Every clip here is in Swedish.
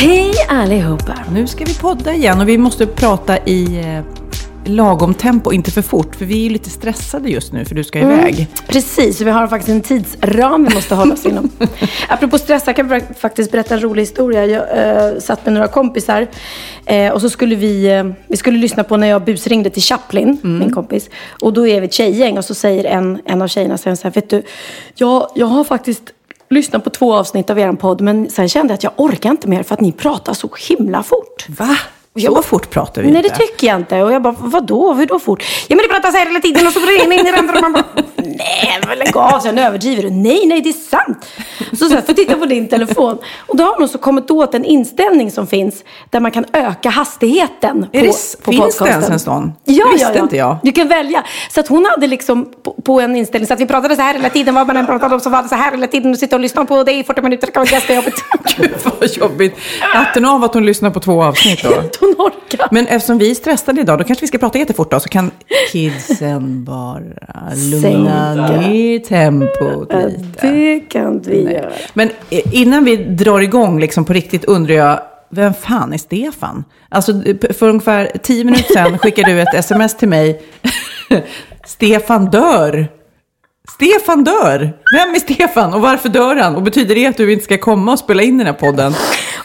Hej allihopa! Nu ska vi podda igen och vi måste prata i eh, lagom tempo, inte för fort. För vi är ju lite stressade just nu för du ska iväg. Precis, vi har faktiskt en tidsram vi måste hålla oss inom. Apropå stressa kan jag faktiskt berätta en rolig historia. Jag eh, satt med några kompisar eh, och så skulle vi, eh, vi skulle lyssna på när jag busringde till Chaplin, min kompis. Och då är vi ett tjejgäng och så säger en, en av tjejerna så här, vet du, jag, jag har faktiskt Lyssnade på två avsnitt av er podd men sen kände jag att jag orkar inte mer för att ni pratar så himla fort. Va? Så fort pratar vi Nej, det inte. tycker jag inte. Och jag bara, vadå? Hur då fort? Ja, men det pratas här hela tiden och så blir det in i det andra. och Man bara, nej, men lägg av. Sen överdriver du. Nej, nej, det är sant. Så så här, får titta på din telefon. Och då har de så kommit åt en inställning som finns där man kan öka hastigheten på, det- på finns det podcasten. ens en sån? Ja, Det visste ja, ja. inte jag. Du kan välja. Så att hon hade liksom på, på en inställning så att vi pratade så här hela tiden. Vad man än pratade om så var det så här hela tiden. Och sitta och lyssna på dig i 40 minuter. Det kan vara ganska jobbigt. Gud vad jobbigt. Hatten av att hon lyssnar på två avsnitt då. Hon orkar. Men eftersom vi är stressade idag, då kanske vi ska prata jättefort då, så kan kidsen bara lugna ner tempot lite. Det kan vi göra. Men eh, innan vi drar igång liksom på riktigt undrar jag, vem fan är Stefan? Alltså för ungefär tio minuter sedan skickade du ett sms till mig. Stefan dör. Stefan dör. Vem är Stefan och varför dör han? Och betyder det att du inte ska komma och spela in den här podden?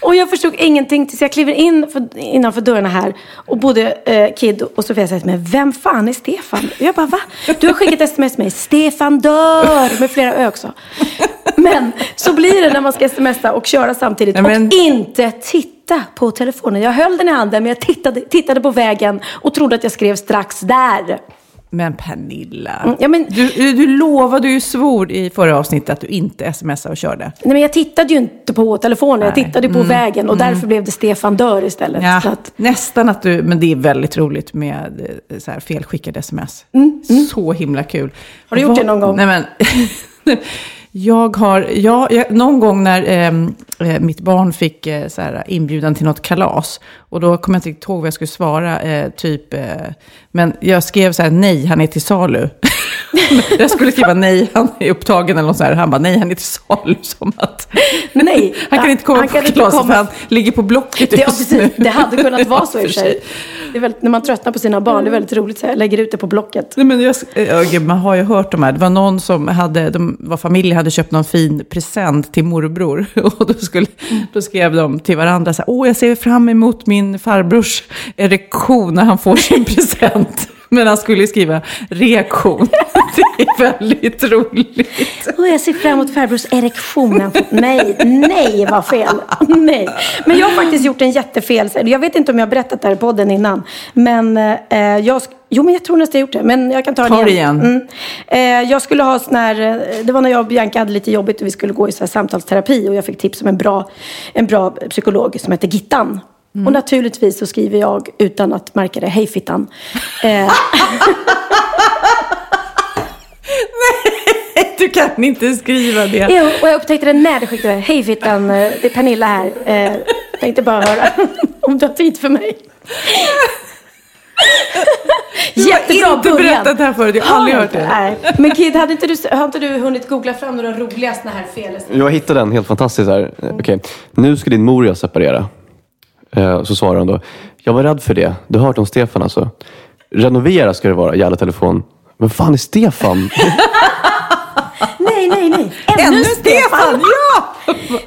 Och jag förstod ingenting tills jag kliver in för, innanför dörrarna här. Och både eh, Kid och Sofia säger till mig, vem fan är Stefan? Och jag bara, va? Du har skickat sms till mig, Stefan dör! Med flera ö också. Men så blir det när man ska smsa och köra samtidigt. Nej, men- Och inte titta på telefonen. Jag höll den i handen men jag tittade, tittade på vägen och trodde att jag skrev strax där. Men Pernilla, Mm, ja, men- du, du lovade ju svor i förra avsnittet att du inte smsade och körde. Nej men jag tittade ju inte på telefonen, jag Nej. Mm. tittade på vägen. Och därför blev det Stefan dör istället. Ja, att, nästan att du, men det är väldigt roligt med eh, så här felskickade sms. Så himla kul. Mm, Har du gjort Vad- det någon gång? Nej men, jag har, ja, jag, någon gång när ehm, eh, mitt barn fick eh, så här, inbjudan till något kalas. Och då kommer jag inte ihåg vad jag skulle svara, eh, typ, eh, men jag skrev så här, nej, han är till salu. jag skulle skriva nej, han är upptagen eller något så här. Han bara, nej, han är till salu. Som att, Nej, han kan inte komma han på kan komma. för han ligger på Blocket Det, just nu. det hade kunnat vara så i och för sig. Det är väldigt, när man tröttnar på sina barn, det är väldigt roligt. Så jag lägger ut det på Blocket. Nej, men jag, ja, gud, man har ju hört de här. Det var någon som hade, de var familj hade köpt någon fin present till morbror. Och då, skulle, då skrev de till varandra så här, åh jag ser fram emot min farbrors erektion när han får sin present. Men han skulle skriva reaktion. Det är väldigt roligt. Oh, jag ser fram emot farbrors erektion. Nej, nej vad fel. Nej. Men jag har faktiskt gjort en jättefel. Jag vet inte om jag har berättat det här i podden innan. Men eh, jag... Jo, men jag tror nästan jag har gjort det. Men jag kan ta, Ta det igen. igen. Mm. Eh, jag skulle ha sån här... eh, Det var när jag och Bianca hade lite jobbigt och vi skulle gå i så här samtalsterapi. Och jag fick tips om en bra, en bra psykolog som heter Gittan. Mm. Och naturligtvis så skriver jag utan att märka det, hej Fittan. Eh, Du kan inte skriva det. Jo, och jag upptäckte det när du skickade Hej Fittan, eh, det är Pernilla här. Eh, tänkte bara höra om du har tid för mig. Du har inte berättat det här förut, jag har aldrig hört det. Nej. Men Kid, hade inte du, har inte du hunnit googla fram några roliga såna här fel? Jag hittade en helt fantastisk här. Eh, Okej, nu ska din mor och jag separera. Eh, så svarar hon då, jag var rädd för det. Du har hört om Stefan alltså? Renovera ska det vara, jävla telefon. Men fan är Stefan? Nej, nej, nej. Ännu Stefan! Ja!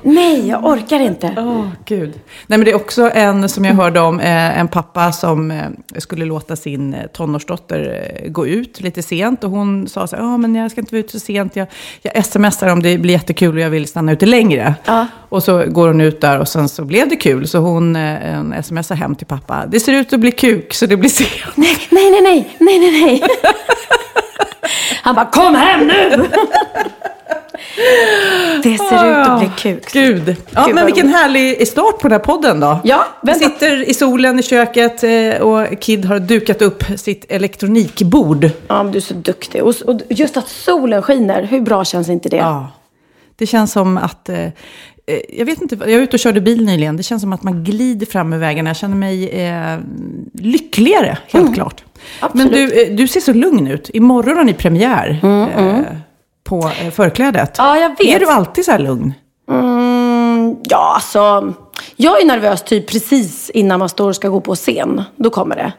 Nej, jag orkar inte. Åh, gud. Nej, men det är också en som jag hörde om, eh, en pappa som eh, skulle låta sin eh, tonårsdotter gå ut lite sent. Och hon sa så här, ja men jag ska inte vara ute så sent, jag, jag smsar om det blir jättekul och jag vill stanna ute längre. Ja. Och så går hon ut där och sen så blev det kul. Så hon eh, smsar hem till pappa, det ser ut att bli kuk så det blir sent. Nej, nej, nej, nej, nej, nej, nej. Han bara, kom hem nu! Det ser ut att bli kuk. Gud. Ja, vad men vilken roligt. härlig start på den här podden då. Ja, Vi sitter i solen i köket eh, och Kid har dukat upp sitt elektronikbord. Ja, men du är så duktig. Och, och just att solen skiner, hur bra känns inte det? Ja. Det känns som att... Eh, eh, jag vet inte, jag var ute och körde bil nyligen. Det känns som att man glider fram i vägarna. Jag känner mig eh, lyckligare, helt klart. Men absolut. du, eh, du ser så lugn ut. Imorgon har ni premiär eh, på eh, förklädet. Ja, jag vet. Är du alltid så här lugn? Mm, ja, alltså. Jag är nervös typ precis innan man står och ska gå på scen. Då kommer det.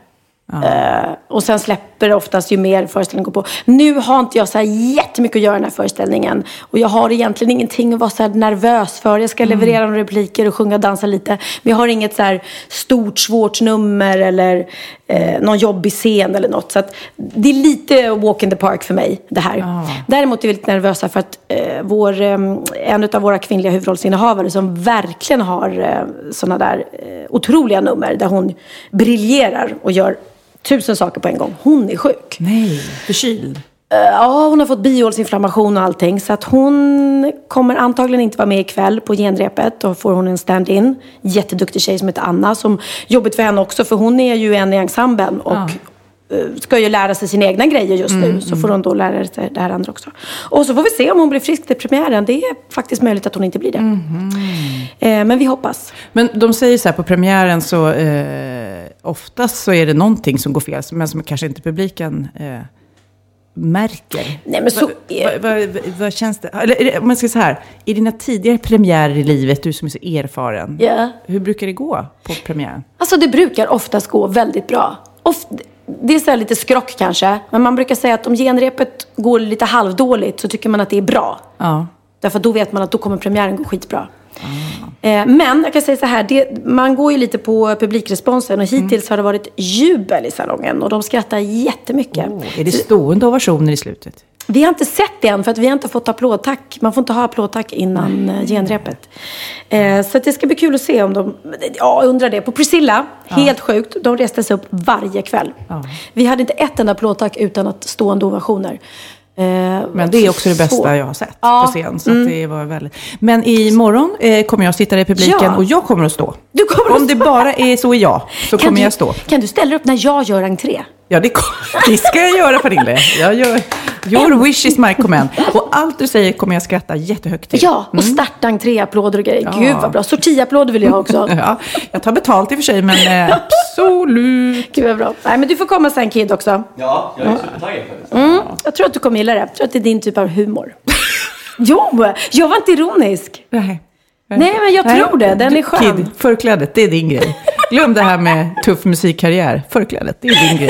Eh, och sen släpper det oftast ju mer föreställningen går på. Nu har inte jag så här jättemycket att göra i den här föreställningen. Och jag har egentligen ingenting att vara så nervös för. Jag ska leverera några repliker och sjunga och dansa lite. Men jag har inget så stort, svårt nummer eller eh, någon jobbig scen eller något. Så att det är lite walk in the park för mig, det här. Däremot är vi lite nervösa för att eh, vår, eh, en av våra kvinnliga huvudrollsinnehavare som verkligen har eh, sådana där eh, otroliga nummer där hon briljerar och gör tusen saker på en gång. Hon är sjuk. Nej, förkyld. Eh, Ja, hon har fått bihålsinflammation och allting. Så att hon kommer antagligen inte vara med ikväll på genrepet. Då får hon en stand-in. Jätteduktig tjej som heter Anna. Som jobbigt för henne också, för hon är ju en i ensemblen. Och eh, ska ju lära sig sina egna grejer just nu. Så får hon då lära sig det här andra också. Och så får vi se om hon blir frisk till premiären. Det är faktiskt möjligt att hon inte blir det. Eh, men vi hoppas. Men de säger så här på premiären så eh, oftast så är det någonting som går fel, men som kanske inte publiken eh, märker. Nej, men så Vad är- va, va, vad känns det? Eller om man ska säga här, i dina tidigare premiärer i livet, du som är så erfaren, Ja. hur brukar det gå på premiären? Alltså det brukar oftast gå väldigt bra. Oft, det är så lite skrock kanske. Men man brukar säga att om genrepet går lite halvdåligt så tycker man att det är bra. Ja. Därför då vet man att då kommer premiären gå skitbra. Eh, men jag kan säga så här, det, man går ju lite på publikresponsen och hittills har det varit jubel i salongen och de skrattar jättemycket. Är det stående ovationer i slutet? Vi har inte sett det än för att vi har inte fått applådtack. Man får inte ha applådtack innan eh, genrepet. Eh, så det ska bli kul att se om de... Ja, undrar det. På Priscilla, helt sjukt. De reste sig upp varje kväll. Vi hade inte ett enda applådtack utan att stående ovationer. Eh, Men det är också det bästa jag har sett Ja, på scen. Så att det var väldigt... Men imorgon eh, kommer jag sitta i publiken Ja. och jag kommer att stå. Du kommer att Om det stå. bara är så är jag, så Kan kommer du, jag stå. Kan du ställa upp när jag gör entré? Ja, det, det ska jag göra Pernille. Jag gör, your wish is my command. Och allt du säger kommer jag skratta jättehögt till. Ja, och starta entréapplåder och grejer. Gud vad bra. Sortiapplåder vill jag ha också. Ja, jag tar betalt i och för sig, men eh, absolut. Gud vad bra. Nej, men du får komma sen Kid också. Ja, jag är supertaggad faktiskt. Mm, jag tror att du kommer gilla det. Jag tror att det är din typ av humor. jo, jag var inte ironisk. Nej. Nej, men jag tror det. Den är skön. Kid, förklädet, det är din grej. Glöm det här med tuff musikkarriär. Förklädet, det är din grej.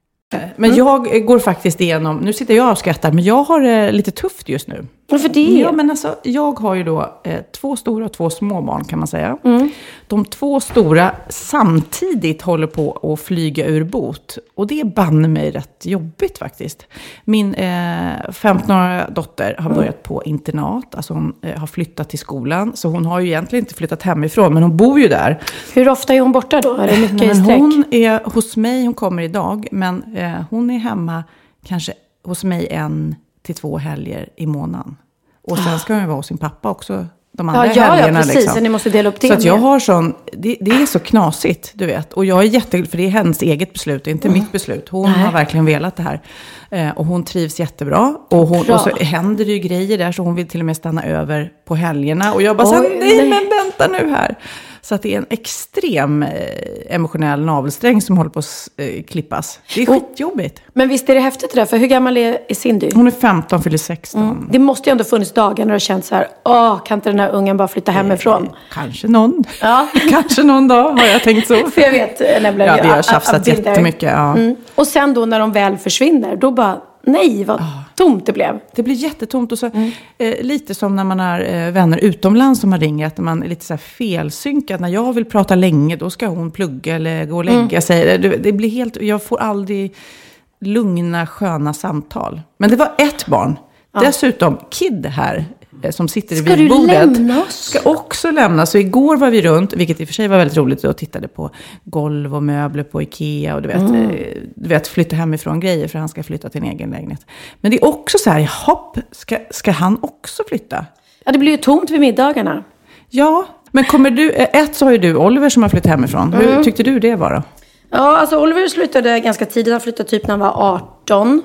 Men jag går faktiskt igenom, nu sitter jag och skrattar, men jag har det lite tufft just nu. Varför det? Ja, men alltså, jag har ju då eh, två stora och två små barn kan man säga. Mm. De två stora samtidigt håller på att flyga ur bot. Och det är banne mig rätt jobbigt faktiskt. Min eh, 15-åriga dotter har börjat på internat, alltså hon eh, har flyttat till skolan. Så hon har ju egentligen inte flyttat hemifrån, men hon bor ju där. Hur ofta är hon borta då? Är det mycket men Hon är hos mig, hon kommer idag, men eh, hon är hemma kanske hos mig en till två helger i månaden. Och sen ska hon ju vara hos sin pappa också de andra ja, ja, helgerna. Ja, precis. Liksom. Så ni måste dela upp det. Så att jag har sån, det, det, är så knasigt, du vet. Och jag är jätteglad, för det är hennes eget beslut, det är inte mm. mitt beslut. Hon Nej. har verkligen velat det här. Eh, och hon trivs jättebra. Och, hon, och så händer det ju grejer där, så hon vill till och med stanna över på helgerna. Och jag bara, Oj, så, nej men vänta nu här. Så att det är en extrem eh, emotionell navelsträng som håller på att eh, klippas. Det är skitjobbigt. Men visst är det häftigt det där, för hur gammal är Cindy? Hon är 15, fyller 16. Mm. Det måste ju ändå funnits dagar när du har känt så här, åh, kan inte den här ungen bara flytta hemifrån? Eh, kanske någon. Ja. kanske någon dag har jag tänkt så. för jag vet nämligen. Ja, vi har tjafsat jättemycket. Ja. Mm. Och sen då när de väl försvinner, då bara, nej, vad, tomt det blev. Det blir jättetomt. Och så, eh, lite som när man har eh, vänner utomlands som man ringer, att man är lite så här felsynkad. När jag vill prata länge, då ska hon plugga eller gå och lägga sig. Det, det blir helt, jag får aldrig lugna, sköna samtal. Men det var ett barn. Dessutom, Kid här, som sitter Ska vid du bordet. lämna oss? Ska också lämna. Så igår var vi runt, vilket i och för sig var väldigt roligt, och tittade på golv och möbler på Ikea. Och du vet, Mm. eh, du vet flytta hemifrån grejer, för han ska flytta till en egen lägenhet. Men det är också så här, hopp, ska, ska han också flytta? Ja, det blir ju tomt vid middagarna. Ja, men kommer du, eh, ett så har ju du Oliver som har flyttat hemifrån. Mm. Hur tyckte du det var då? Ja, alltså Oliver slutade ganska tidigt. Han flyttade typ när han var 18.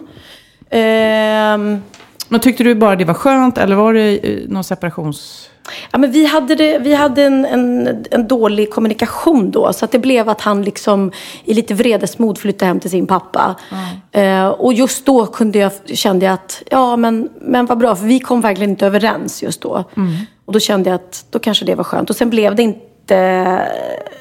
Ehm, Men tyckte du bara det var skönt eller var det eh, någon separations... Ja, men vi hade, det, vi hade en, en, en dålig kommunikation då. Så att det blev att han liksom i lite vredesmod flyttade hem till sin pappa. Eh, och just då kunde jag, kände jag att, ja men, men vad bra. För vi kom verkligen inte överens just då. Och då kände jag att då kanske det var skönt. Och sen blev det inte...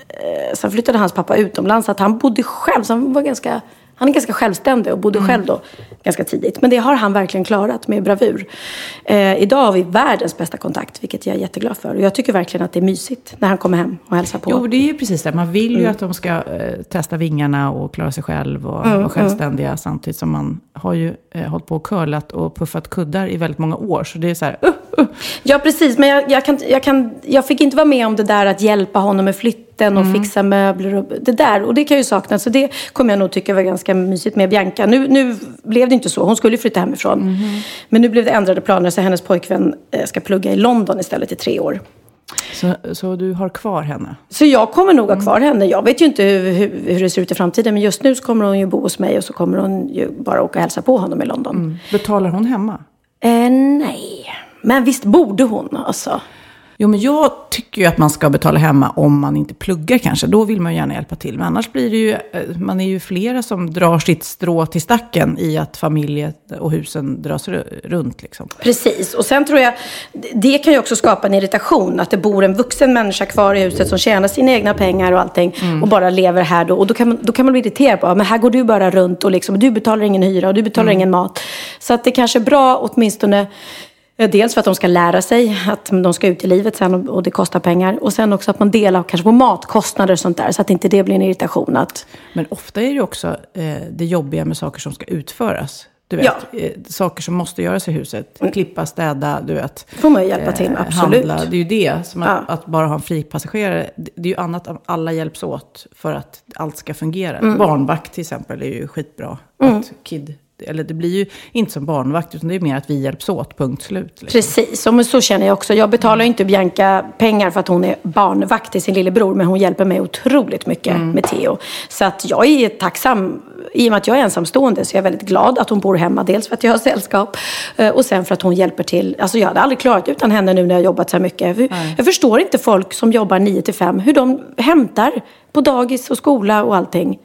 Eh, sen flyttade hans pappa utomlands. Så att han bodde själv. Så han var ganska... Han är ganska självständig och bodde själv då ganska tidigt. Men det har han verkligen klarat med bravur. Eh, idag har vi världens bästa kontakt, vilket jag är jätteglad för. Och jag tycker verkligen att det är mysigt när han kommer hem och hälsar på. Jo, det är ju precis det. Man vill ju Mm. att de ska eh, testa vingarna och klara sig själv och Mm, vara självständiga. Samtidigt som man har ju eh, hållit på och curlat och puffat kuddar i väldigt många år. Så det är så här, uh. Ja, precis. Men jag, jag, kan, jag, kan, jag fick inte vara med om det där att hjälpa honom med flytten och Mm. fixa möbler och det där. Och det kan jag ju sakna. Så det kommer jag nog tycka var ganska mysigt med Bianca. Nu, nu blev det inte så. Hon skulle flytta hemifrån. Mhm. Men nu blev det ändrade planer så hennes pojkvän eh, ska plugga i London istället i tre år. Så, så du har kvar henne? Så jag kommer nog ha kvar henne. Jag vet ju inte hur, hur, hur det ser ut i framtiden. Men just nu så kommer hon ju bo hos mig och så kommer hon ju bara åka och hälsa på honom i London. Betalar hon hemma? Eh, nej, men visst borde hon alltså. Jo, men jag tycker ju att man ska betala hemma om man inte pluggar kanske. Då vill man ju gärna hjälpa till. Men annars blir det ju, eh, man är ju flera som drar sitt strå till stacken i att familjen och husen dras ru- runt liksom. Precis, och sen tror jag, det kan ju också skapa en irritation. Att det bor en vuxen människa kvar i huset som tjänar sina egna pengar och allting. Och bara lever här då. Och då kan man, då kan man bli irriterad på, "Ja, men här går du bara runt och liksom, du betalar ingen hyra och du betalar ingen mat. Så att det kanske är bra åtminstone Dels för att de ska lära sig att de ska ut i livet sen och- det kostar pengar. Och sen också att man delar kanske på matkostnader och sånt där. Så att inte det blir en irritation. Att, Men ofta är det också eh, det jobbiga med saker som ska utföras. Du vet, Ja. eh, saker som måste göras i huset. Klippa, städa, du vet. får man ju hjälpa till med, absolut. Handla. Det är ju det. Som att, Ja. att bara ha en fripassagerare. Det är ju annat om alla hjälps åt för att allt ska fungera. Mm. Barnvakt till exempel är ju skitbra. Att kid, eller det blir ju inte som barnvakt, utan det är mer att vi hjälps åt, punkt slut. Liksom. Precis, och så känner jag också. Jag betalar ju inte Bianca pengar för att hon är barnvakt till sin lillebror. Men hon hjälper mig otroligt mycket med Theo. Så att jag är tacksam. I och med att jag är ensamstående så är jag väldigt glad att hon bor hemma. Dels för att jag har sällskap. eh, Och sen för att hon hjälper till. Alltså jag hade aldrig klarat utan henne nu när jag jobbat så här mycket. För Jag förstår inte folk som jobbar 9 till 5. Hur de hämtar på dagis och skola och allting.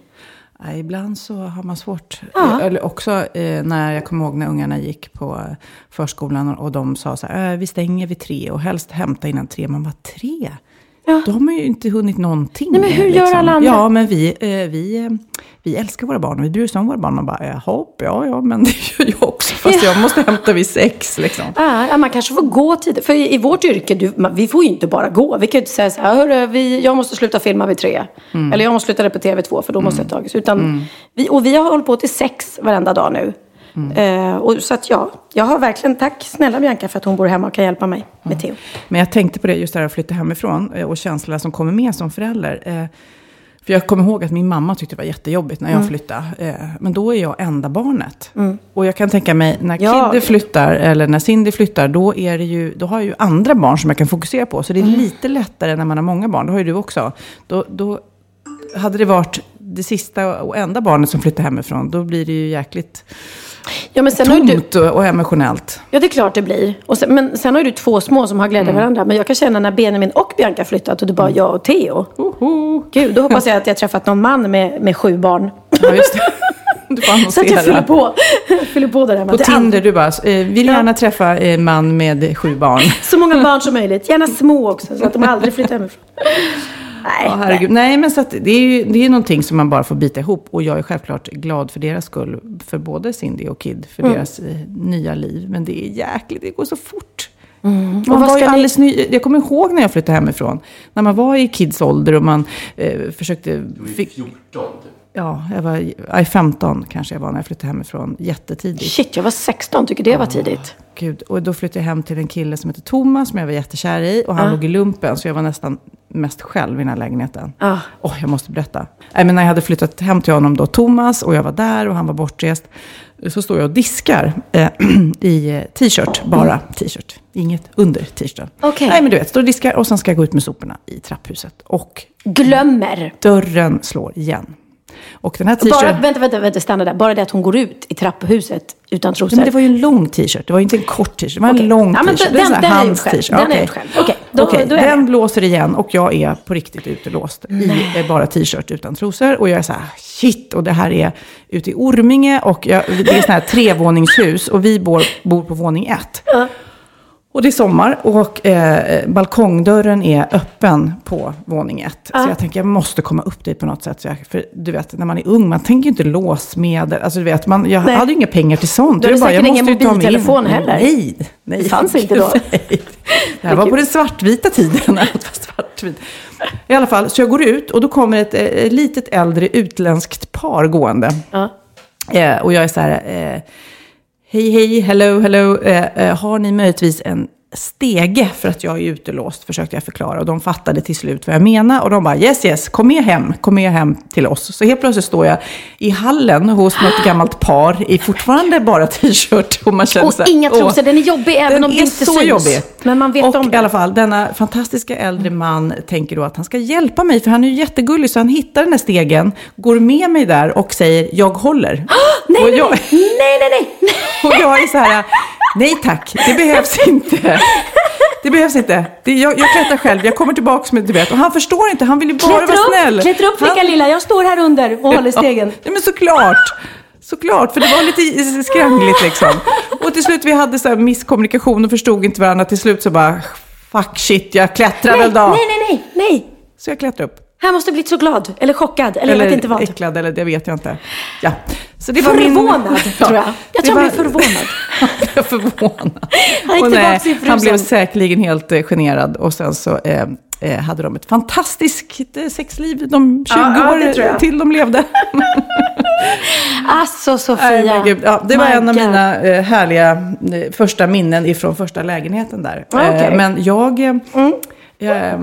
Nej, ibland så har man svårt. Ja. Eller också eh, när jag kommer ihåg när ungarna gick på förskolan och, de sa så här, äh, vi stänger vid tre och helst hämta innan tre. Man bara, tre? Ja. De har ju inte hunnit någonting. Nej, men hur gör liksom. alla andra? Ja, men vi, eh, vi, eh, vi älskar våra barn och vi bryr oss om våra barn. Man bara, jaha, ja, ja, men det gör jag också. Fast jag måste hämta vid sex liksom. Ja, man kanske får gå tidigt. För i, vårt yrke, du, man, vi får ju inte bara gå. Vi kan ju inte säga så här, Hörru, vi, jag måste sluta filma vid tre. Eller jag måste sluta repetera vid två, för då måste jag tagas. Utan vi, och vi har hållit på till sex varenda dag nu. Eh, och, så att ja, jag har verkligen, tack snälla Bianca för att hon bor hemma och kan hjälpa mig med Theo. Men jag tänkte på det just det här att flytta hemifrån eh, och känslorna som kommer med som förälder. Eh, För jag kommer ihåg att min mamma tyckte det var jättejobbigt när jag flyttade. Eh, Men då är jag enda barnet. Och jag kan tänka mig när Ja. Kidde flyttar eller när Cindy flyttar, då, är det ju, då har jag ju andra barn som jag kan fokusera på. Så det är lite lättare när man har många barn, det har ju du också. Då, då hade det varit det sista och enda barnet som flyttar hemifrån, då blir det ju jäkligt Ja, men sen har ju du, tomt och, emotionellt. ja, det är klart det blir. Och sen, men sen har ju du två små som har glädje av varandra. Men jag kan känna när Benjamin och Bianca flyttat och det är bara jag och Theo. Oho. Gud, då hoppas jag att jag träffat någon man med, med sju barn. Ja, just det. Så att jag fyller på, fyller på där hemma. På Tinder, du bara, eh, vill gärna träffa eh, man med sju barn. Så många barn som möjligt. Gärna små också, så att de aldrig flyttar hemifrån. Nej, Ja, herregud. Nej, men så att det är ju det är någonting som man bara får bita ihop. Och jag är självklart glad för deras skull. För både Cindy och Kid. För Mm. deras eh, nya liv. Men det är jäkligt, det går så fort. Mm. Och Man vad var ska ni- ny, jag kommer ihåg när jag flyttade hemifrån. När man var i Kids ålder och man eh, försökte... Fick, 14 typ. Ja, jag var i 15 kanske jag var när jag flyttade hemifrån. Jättetidigt. Shit, jag var 16, tycker det var tidigt. Gud. Och då flyttade jag hem till en kille som heter Thomas, som jag var jättekär i. Och han Ja. låg i lumpen, så jag var nästan mest själv i den här lägenheten. Åh, jag måste berätta. Nej, men när jag hade flyttat hem till honom då, Thomas, och jag var där och han var bortrest. Så står jag och diskar eh, i eh, t-shirt, bara t-shirt. Inget under t-shirten. Okej. Nej, men du vet, står och diskar och sen ska jag gå ut med soporna i trapphuset. Och Glömmer. dörren slår igen. Och den här Bara, t-shirten... vänta, vänta, vänta, stanna där. Bara det att hon går ut i trapphuset utan trosor. Ja, men det var ju en lång t-shirt. Det var ju inte en kort t-shirt. Det var en Okej. lång Ja, men t-shirt. den- Det är en sån här jag hands-t-shirt. själv. Den jag gjort själv. Okej, då- Okej, då är jag den med. blåser igen och jag är på riktigt utelåst i bara t-shirt utan trosor. Och jag är så här, shit, och det här är ute i Orminge och jag, det är sån här trevåningshus och vi bor, bor på våning ett. Och det är sommar och eh, balkongdörren är öppen på våning ett. Så jag tänker jag måste komma upp dit på något sätt. Jag, för du vet, när man är ung, man tänker ju inte låsmedel. Alltså du vet, man, jag Nej. hade ju inga pengar till sånt. Du hade säkert ingen mobiltelefon heller. Nej, nej. Det fanns inte då. Nej. Det här var på den svartvita tiden. I alla fall, så jag går ut och då kommer ett eh, litet äldre utländskt par gående. Ja. Eh, och jag är så här, eh, hej hej, hello, hello, eh, eh, har ni möjligtvis en stege för att jag är utelåst, försökte jag förklara. Och de fattade till slut vad jag menar. Och de bara, yes yes, kom med hem, kom med hem till oss. Så helt plötsligt står jag i hallen hos något gammalt par i fortfarande bara t-shirt. Och, man känner Och så här, inga trosor. Den är jobbig även den om det är inte så syns. jobbig. Men man vet och om i det. alla fall, denna fantastiska äldre man tänker då att han ska hjälpa mig, för han är ju jättegullig, så han hittar den här stegen, går med mig där och säger, jag håller. Nej, och nej, nej, nej, nej, nej. och jag är så här, nej tack, det behövs inte. Det behövs inte. Det, jag, jag klättrar själv, jag kommer tillbaka med, du vet. Och han förstår inte, han vill ju bara Klättra vara snäll. upp, klättra upp flickan Han- lilla. Jag står här under och håller stegen. Ja, men såklart. Såklart, för det var lite skrangligt liksom. Och till slut vi hade så misskommunikation och förstod inte varandra. Till slut så bara, fuck shit, jag klättrar Nej, väl då. nej, nej, nej, nej. Så jag klättrar upp. Han måste ha blivit så glad. Eller chockad. Eller, jag vet inte vad. äcklad, eller det vet jag inte. Ja. Så det var Förvånad, min... tror jag. Jag tror han blev förvånad. Han blev förvånad. Han gick tillbaka till frusen. han blev säkerligen helt eh, generad. Och sen så eh, eh, hade de ett fantastiskt eh, sexliv de 20 Ja, ja, år jag. till de levde. Alltså Sofia. Gud. Ja, det var My en av God. mina eh, härliga första minnen ifrån första lägenheten där. Ah. Eh, men jag... Eh, jag eh,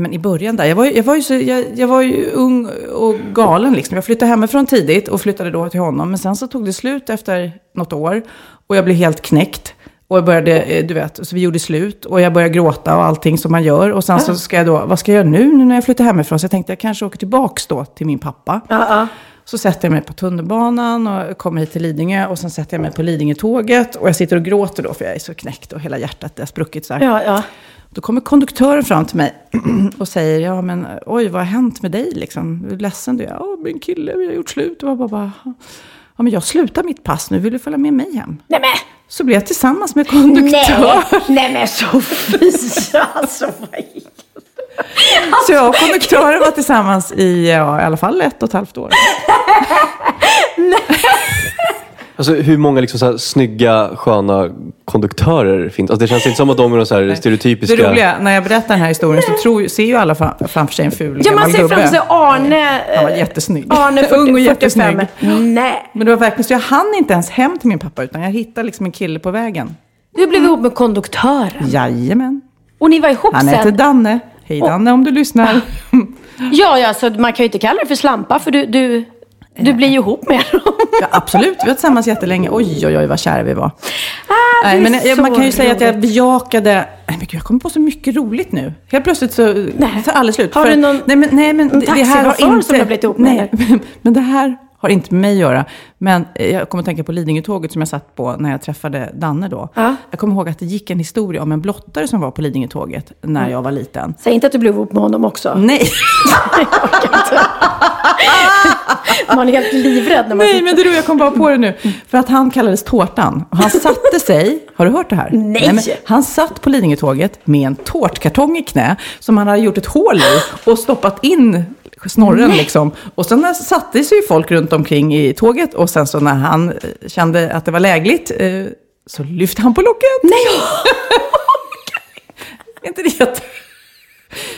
men I början där, jag var, ju- jag, var ju så, jag, jag var ju ung och galen liksom. Jag flyttade hemifrån tidigt och flyttade då till honom. Men sen så tog det slut efter något år. Och jag blev helt knäckt. Och jag började, eh, du vet, så vi gjorde slut. Och jag började gråta och allting som man gör. Och sen så ska jag då, vad ska jag göra nu, nu när jag flyttar hemifrån? Så jag tänkte jag kanske åker tillbaks då till min pappa. Ja, ja. Så sätter jag mig på tunnelbanan och kommer hit till Lidingö. Och sen sätter jag mig på Lidingö-tåget. Och jag sitter och gråter då, för jag är så knäckt och hela hjärtat är spruckit så här. Ja, ja. Då kommer konduktören fram till mig och säger, ja men oj, vad har hänt med dig liksom? Är ledsen? Du, ja, min kille, vi har gjort slut. Och jag bara, bara, ja men jag slutar mitt pass nu, vill du följa med mig hem? Nej men. Så blev jag tillsammans med konduktör. Nej, nej men Sofia. Alltså vad är Så jag och konduktören var tillsammans i, ja, i alla fall ett och ett halvt år. Alltså hur många liksom så här snygga, sköna konduktörer finns? Alltså, det känns inte som att de är någon så här stereotypiska... Det roliga, när jag berättar den här historien så tror, ser ju alla fram- framför sig en ful Ja, man ser gubbe. framför sig Arne. Han var eh, jättesnygg. Arne 40, Ung och 45. jättesnygg. Nej. Men det var verkligen så jag hann inte ens hem till min pappa utan jag hittade liksom en kille på vägen. Du blev ihop med konduktören. Jajamän. Och ni var ihop Han sen? heter Danne. Hej Danne om du lyssnar. Ja, ja, så man kan ju inte kalla det för slampa för du, du, du blir ju ihop med dem. Ja, absolut, vi var tillsammans jättelänge. Oj, oj, oj vad kära vi var. Ah, Nej, men jag, man kan ju säga att jag bejakade... Nej, men gud, jag kommer på så mycket roligt nu. Helt plötsligt så Nej. tar alla slut. Har För- du någon- nej, men, nej, men en det- det här har taxichaufför inte... som du har blivit ihop med, Nej, men det här har inte med mig att göra. Men eh, jag kommer att tänka på Lidingö-tåget som jag satt på när jag träffade Danne då. Ja. Jag kommer ihåg att det gick en historia om en blottare som var på Lidingö-tåget när jag var liten. Säg inte att du blev ihop med honom också. Nej, Man är helt livrädd när man nej sitter- men du, jag kom bara på det nu. För att han kallades Tårtan. Och han satte sig, har du hört det här? Nej. men han satt på Lidingö-tåget med en tårtkartong i knä som han hade gjort ett hål i och stoppat in snorren liksom. Och sen satte sig ju folk runt omkring i tåget och sen så när han eh, kände att det var lägligt eh, så lyfte han på locket. Nej! Är inte det jätte...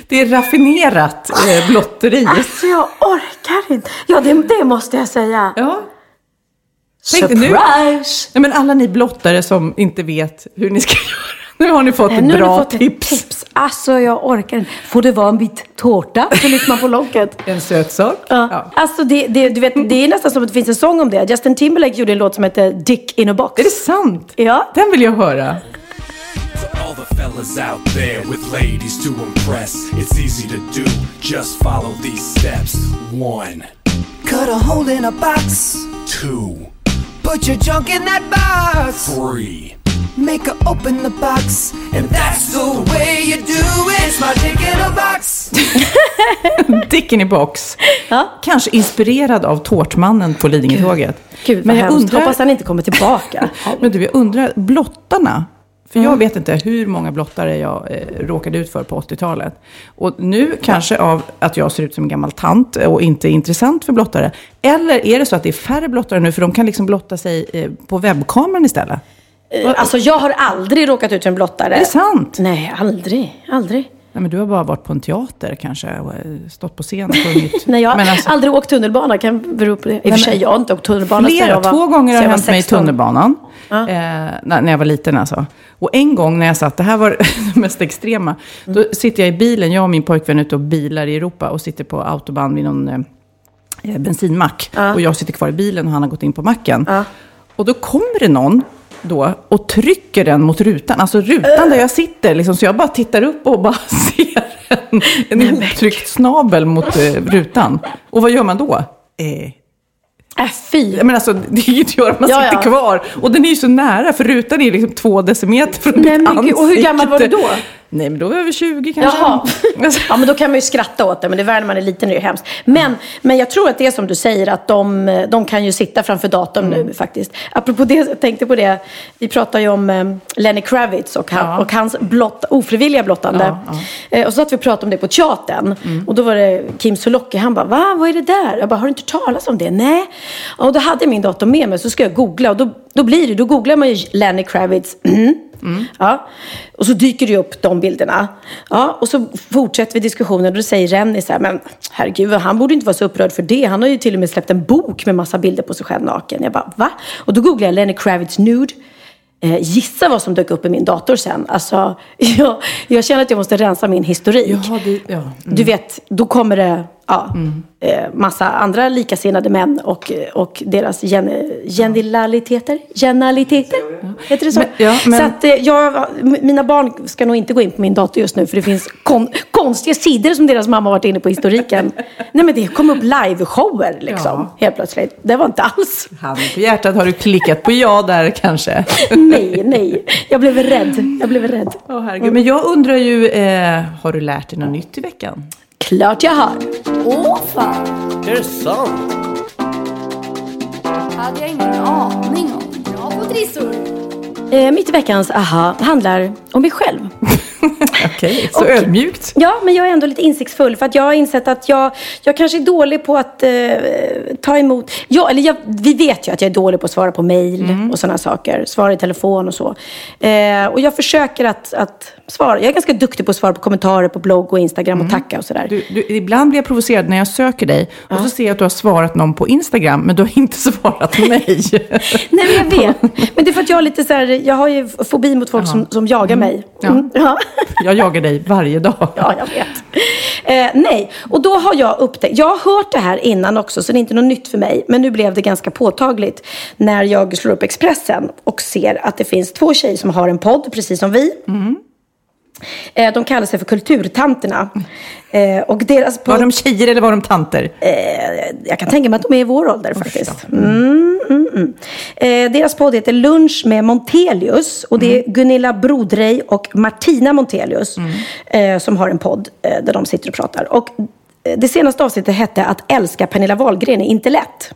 Det är raffinerat eh, blotteri. Alltså jag orkar inte. Ja, det, det måste jag säga. Ja. Tänk dig nu. Surprise! Nej, men alla ni blottare som inte vet hur ni ska göra. Nu har ni fått Nej, ett nu har bra fått ett tips. tips. Alltså jag orkar inte. Får det vara en bit tårta? Så lyfter man på locket. En söt sak. Ja. Ja. Alltså det, det, du vet, det är nästan som att det finns en sång om det. Justin Timberlake gjorde en låt som heter Dick in a box. Är det sant? Ja. Den vill jag höra. All the fellas out there with ladies to impress. It's easy to do, just follow these steps. One, Cut a hole in a box. two, Put your junk in that box. three. Make her open the box. And that's the way you do it. It's my dick in a box. Dicken i box. Ja. Kanske inspirerad av Tårtmannen på Lidingö-tåget. Gud Men jag undrar- Hoppas han inte kommer tillbaka. Men du, jag undrar, blottarna. För Mm. jag vet inte hur många blottare jag eh, råkade ut för på 80-talet. Och nu kanske av att jag ser ut som en gammal tant och inte är intressant för blottare. Eller är det så att det är färre blottare nu för de kan liksom blotta sig eh, på webbkameran istället? Alltså jag har aldrig råkat ut för en blottare. Är det sant? Nej, aldrig. Aldrig. Nej, men du har bara varit på en teater kanske och eh, stått på scen och sjungit. Nej, jag har alltså- aldrig åkt tunnelbana. Kan bero på det. I och för sig, jag har inte åkt tunnelbana Flera, jag var två gånger har det hänt mig i 16. tunnelbanan. Eh, när, när jag var liten alltså. Och en gång när jag satt, det här var det mest extrema. Då sitter jag i bilen, jag och min pojkvän ute och bilar i Europa och sitter på autobahn vid någon eh, bensinmack. Och jag sitter kvar i bilen och han har gått in på macken. Och då kommer det någon då och trycker den mot rutan. Alltså rutan där jag sitter. Liksom, så jag bara tittar upp och bara ser en, en ihoptryckt snabel mot eh, rutan. Och vad gör man då? Eh, Äh, fy. Men alltså, det är ju inte att göra, man Ja, sitter ja. kvar. Och den är ju så nära, för rutan är liksom två decimeter från Nej, mitt gud, och hur gammal var du ansikte. då? Nej, men då var jag över 20 kanske. Jaha. Ja, men då kan man ju skratta åt det, men det är värre när man är liten, det är ju hemskt. Men, men jag tror att det är som du säger, att de, de kan ju sitta framför datorn Mm. nu faktiskt. Apropå det, jag tänkte på det, vi pratar ju om eh, Lenny Kravitz och, han, Ja. och hans blott, ofrivilliga blottande. Ja, Mm. Eh, och så satt vi pratade om det på teatern. Och då var det Kim Sulocki, han bara, va, vad är det där? Jag bara, har du inte talas om det? Nej. Och då hade jag min dator med mig, så ska jag googla. Och då, då blir det, då googlar man ju Lenny Kravitz. Mm. Ja. Och så dyker det upp de bilderna. Ja, och så fortsätter vi diskussionen och då säger Rennie så här, men herregud, han borde inte vara så upprörd för det. Han har ju till och med släppt en bok med massa bilder på sig själv naken. Jag bara, va? Och då googlar jag Lenny Kravitz nude. Eh, gissa vad som dök upp i min dator sen. Alltså, jag, jag känner att jag måste rensa min historik. Jaha, det, ja. Mm. Du vet, då kommer det ja, eh, massa andra likasinnade män och, och deras gen, genialiteter. Genialiteter? Heter det så? Men- ja, men- Så att eh, jag, mina barn ska nog inte gå in på min dator just nu för det finns kon, konstiga sidor som deras mamma har varit inne på historiken. Nej men det kom upp liveshower liksom, Ja. helt plötsligt. Det var inte alls. Handen på hjärtat, har du klickat på ja där kanske? Nej, nej. Jag blev rädd. Jag blev rädd. Åh, herregud. Men jag undrar ju, eh, har du lärt dig något nytt i veckan? Klart jag har. Åh fan, Är det sant? hade jag ingen aning om. Bra på trissor. Eh, mitt i veckans aha handlar om mig själv. Okej, så Och- ödmjukt. Ja, men jag är ändå lite insiktsfull för att jag har insett att jag, jag kanske är dålig på att eh, ta emot. Ja, eller jag, vi vet ju att jag är dålig på att svara på mail Mm. och sådana saker. Svara i telefon och så. Eh, och jag försöker att, att svara. Jag är ganska duktig på att svara på kommentarer på blogg och Instagram och tacka och sådär. Mm. Du, du, ibland blir jag provocerad när jag söker dig och så ser jag att du har svarat någon på Instagram, men du har inte svarat mig. Nej, men jag vet. Men det är för att jag har lite så här, jag har ju fobi mot folk som, som jagar mig. Ja. Mm. Ja. Jag jagar dig varje dag. Ja, jag vet. Eh, nej, och då har jag upptäckt, jag har hört det här innan också så det är inte något nytt för mig. Men nu blev det ganska påtagligt när jag slår upp Expressen och ser att det finns två tjejer som har en podd precis som vi. Eh, de kallar sig för Kulturtanterna. Eh, och deras Var de tjejer eller var de tanter? Eh, jag kan tänka mig att de är i vår ålder faktiskt. Mm, mm, mm. Eh, deras podd heter Lunch med Montelius. Och det är Gunilla Brodrej och Martina Montelius eh, som har en podd eh, där de sitter och pratar. Och eh, det senaste avsnittet hette Att älska Pernilla Wahlgren är inte lätt.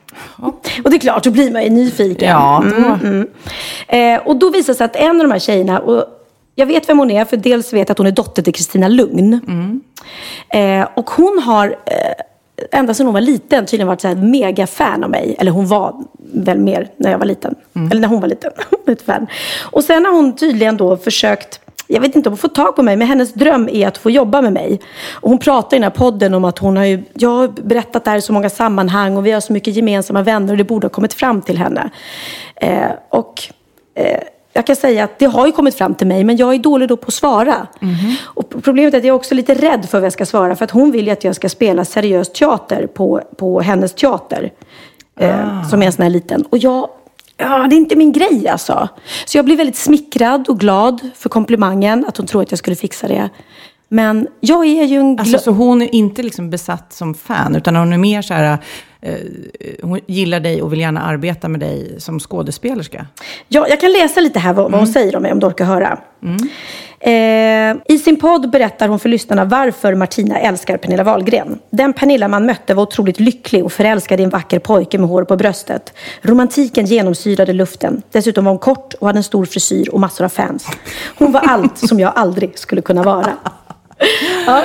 Och det är klart, då blir man ju nyfiken. Ja, då. Mm, mm. Eh, och då visar det sig att en av de här tjejerna, och jag vet vem hon är, för dels vet jag att hon är dotter till Kristina Lugn. Eh, och hon har, eh, ända sedan hon var liten, tydligen varit så här mega fan av mig. Eller hon var väl mer när jag var liten. Eller när hon var liten. ett fan. Och sen har hon tydligen då försökt jag vet inte om hon får tag på mig, men hennes dröm är att få jobba med mig. Och hon pratar i den här podden om att hon har ju, jag har berättat det här i så många sammanhang och vi har så mycket gemensamma vänner och det borde ha kommit fram till henne. Eh, och eh, jag kan säga att det har ju kommit fram till mig, men jag är dålig då på att svara. Och problemet är att jag är också lite rädd för vad jag ska svara, för att hon vill ju att jag ska spela seriös teater på, på hennes teater. Eh, som är en sån här liten. Och jag, ja, det är inte min grej alltså. Så jag blir väldigt smickrad och glad för komplimangen, att hon tror att jag skulle fixa det. Men jag är ju en... Alltså, så hon är inte liksom besatt som fan, utan hon är mer så här, eh, hon gillar dig och vill gärna arbeta med dig som skådespelerska. Ja, jag kan läsa lite här vad, vad hon säger om mig, om du orkar höra. Eh, I sin podd berättar hon för lyssnarna varför Martina älskar Pernilla Wahlgren. Den Pernilla man mötte var otroligt lycklig och förälskad i en vacker pojke med hår på bröstet. Romantiken genomsyrade luften. Dessutom var hon kort och hade en stor frisyr och massor av fans. Hon var allt som jag aldrig skulle kunna vara. Ja,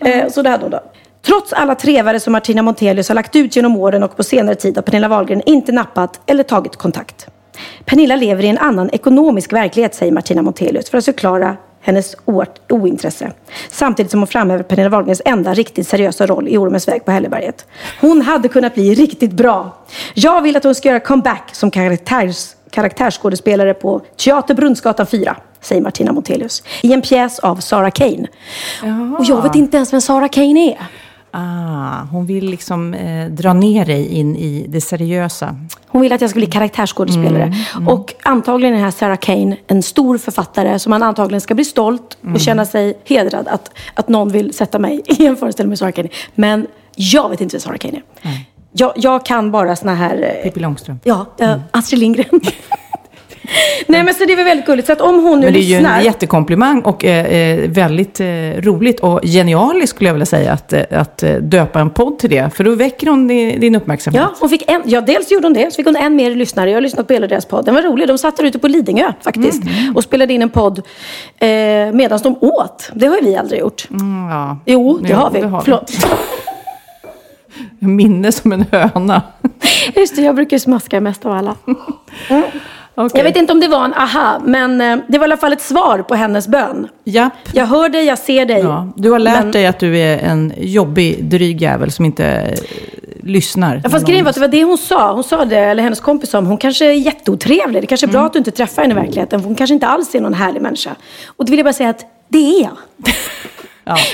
eh, så hade då, då. Trots alla trevare som Martina Montelius har lagt ut genom åren och på senare tid har Pernilla Wahlgren inte nappat eller tagit kontakt. Pernilla lever i en annan ekonomisk verklighet, säger Martina Montelius för att förklara hennes ointresse. Samtidigt som hon framhäver Pernilla Wahlgrens enda riktigt seriösa roll i Ormens väg på Hälleberget. Hon hade kunnat bli riktigt bra. Jag vill att hon ska göra comeback som karaktärs, karaktärsskådespelare på Teater Brunnsgatan 4, säger Martina Montelius. I en pjäs av Sarah Kane. Och jag vet inte ens vem Sarah Kane är. Ah, hon vill liksom eh, dra ner dig in i det seriösa. Hon vill att jag ska bli karaktärsskådespelare. Och antagligen är den här Sarah Kane en stor författare som man antagligen ska bli stolt och känna sig hedrad att, att någon vill sätta mig i en föreställning med Sarah Kane. Men jag vet inte vem Sarah Kane är. Jag, jag kan bara såna här... eh, Pippi Långstrump. Ja, eh, Astrid Lindgren. Nej men så det är väl väldigt gulligt. Så att om hon nu Men det är ju lyssnar. en jättekomplimang och eh, eh, väldigt eh, roligt och genialiskt skulle jag vilja säga att, att döpa en podd till det. För då väcker hon din, din uppmärksamhet. Ja, hon fick en, ja, dels gjorde hon det, så fick hon en mer lyssnare. Jag har lyssnat på hela deras podd. Den var rolig. De satt där ute på Lidingö faktiskt och spelade in en podd eh, medan de åt. Det har ju vi aldrig gjort. Mm, ja. Jo, det Jo, har vi. det har vi. Förlåt. Minne som en höna. Just det, jag brukar smaska mest av alla. Mm. Okej. Jag vet inte om det var en aha, men eh, det var i alla fall ett svar på hennes bön. Japp. Jag hör dig, jag ser dig. Ja, du har lärt Men- dig att du är en jobbig, dryg jävel som inte eh, lyssnar. Ja, fast grejen var att det var det hon sa. Hon sa det, eller hennes kompis sa, hon kanske är jätteotrevlig. Det kanske är bra att du inte träffar henne i verkligheten. Hon kanske inte alls är någon härlig människa. Och då vill jag bara säga att det är jag.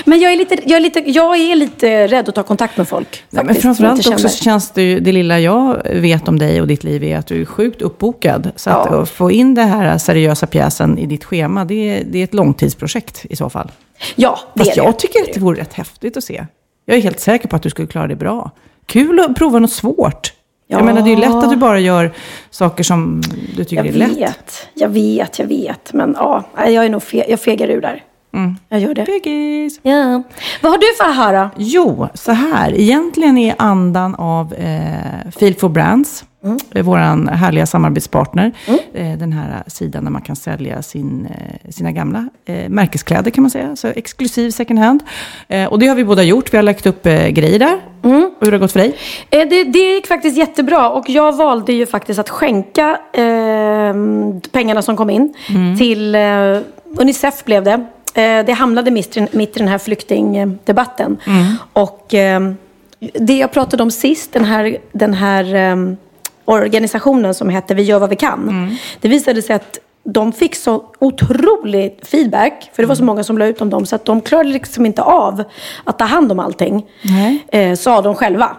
Men jag är, lite, jag, är lite, jag är lite rädd att ta kontakt med folk. Nej, men faktiskt, som jag framförallt också känns det ju, det lilla jag vet om dig och ditt liv är att du är sjukt uppbokad. Så att Ja. att få in den här seriösa pjäsen i ditt schema, det är, det är ett långtidsprojekt i så fall. Ja, det Fast är det. jag tycker att det vore rätt häftigt att se. Jag är helt säker på att du skulle klara det bra. Kul att prova något svårt. Ja. Jag menar, det är ju lätt att du bara gör saker som du tycker Jag är lätt. vet, jag vet, jag vet. Men ja, nej, jag är nog fe, jag fegar ur där. Mm. Jag gör det. Fegis. Ja. Vad har du för att höra? Jo, så här. Egentligen är andan av eh, Feel for Brands, Mm. eh, vår härliga samarbetspartner. Eh, den här sidan där man kan sälja sin, eh, sina gamla eh, märkeskläder kan man säga. Så exklusiv second hand. Eh, och det har vi båda gjort. Vi har lagt upp eh, grejer där. Mm. Och hur har det gått för dig? Det, det gick faktiskt jättebra och jag valde ju faktiskt att skänka eh, pengarna som kom in till eh, Unicef blev det. Eh, det hamnade mitt, i- den här flyktingdebatten. Och eh, det jag pratade om sist, den här, den här eh, organisationen som hette Vi gör vad vi kan. Det visade sig att de fick så otrolig feedback, för det var så många som la ut om dem, så att de klarade liksom inte av att ta hand om allting, eh, sa de själva.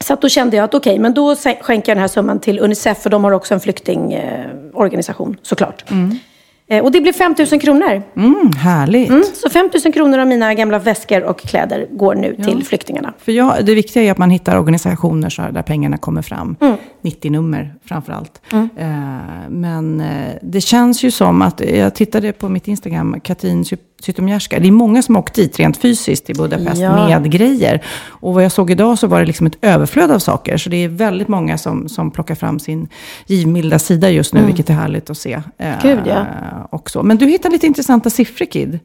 Så att då kände jag att okej, men då skänker jag den här summan till Unicef, för de har också en flyktingorganisation, såklart. Eh, och det blev 5 000 kronor. Mm, härligt. Mm, så 5 000 kronor av mina gamla väskor och kläder går nu till flyktingarna. För jag, det viktiga är att man hittar organisationer så där pengarna kommer fram. Mm. 90-nummer framför allt. Eh, men eh, det känns ju som att, jag tittade på mitt Instagram, Katrin Zy- Zytomierska. Det är många som har åkt dit rent fysiskt till Budapest Ja. med grejer. Och vad jag såg idag så var det liksom ett överflöd av saker. Så det är väldigt många som, som plockar fram sin givmilda sida just nu, Mm. vilket är härligt att se. Eh, Gud, ja. också. Men du hittar lite intressanta siffror, Kid.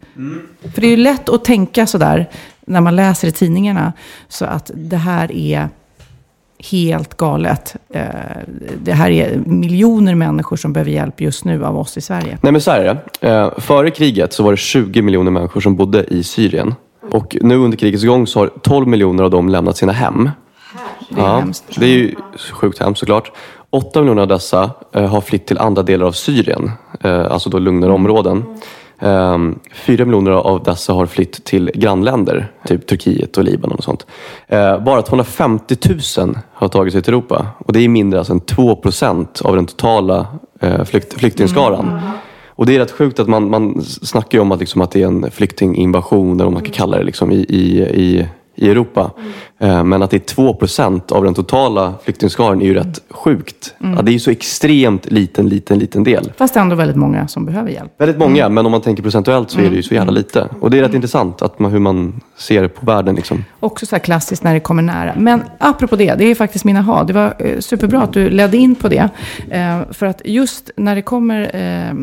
För det är ju lätt att tänka sådär när man läser i tidningarna. Så att det här är helt galet. Eh, Det här är miljoner människor som behöver hjälp just nu av oss i Sverige. Nej men så här är det. Eh, före kriget så var det 20 miljoner människor som bodde i Syrien. Och nu under krigets gång så har 12 miljoner av dem lämnat sina hem. Det är hemskt. Det är ju sjukt hemskt såklart. 8 miljoner av dessa eh, har flytt till andra delar av Syrien, alltså då lugnare områden. Um, 4 miljoner av dessa har flytt till grannländer, typ Turkiet och Libanon och sånt. Eh, bara 250 000 har tagit sig till Europa och det är mindre alltså än 2 procent av den totala eh, flykt, flyktingskaran. Och det är rätt sjukt att man, man snackar om att, liksom, att det är en flyktinginvasion, eller vad man kan kalla det, liksom, i, i, i, i Europa. Eh, Men att det är 2 procent av den totala flyktingskaran är ju rätt sjukt. Mm. Ja, det är ju så extremt liten, liten, liten del. Fast det är ändå väldigt många som behöver hjälp. Väldigt många, men om man tänker procentuellt så är det ju så jävla lite. Och det är rätt intressant att man, hur man ser på världen. Liksom. Också så här klassiskt när det kommer nära. Men apropå det, det är faktiskt mina ha. Det var eh, superbra att du ledde in på det. Eh, för att just när det kommer eh,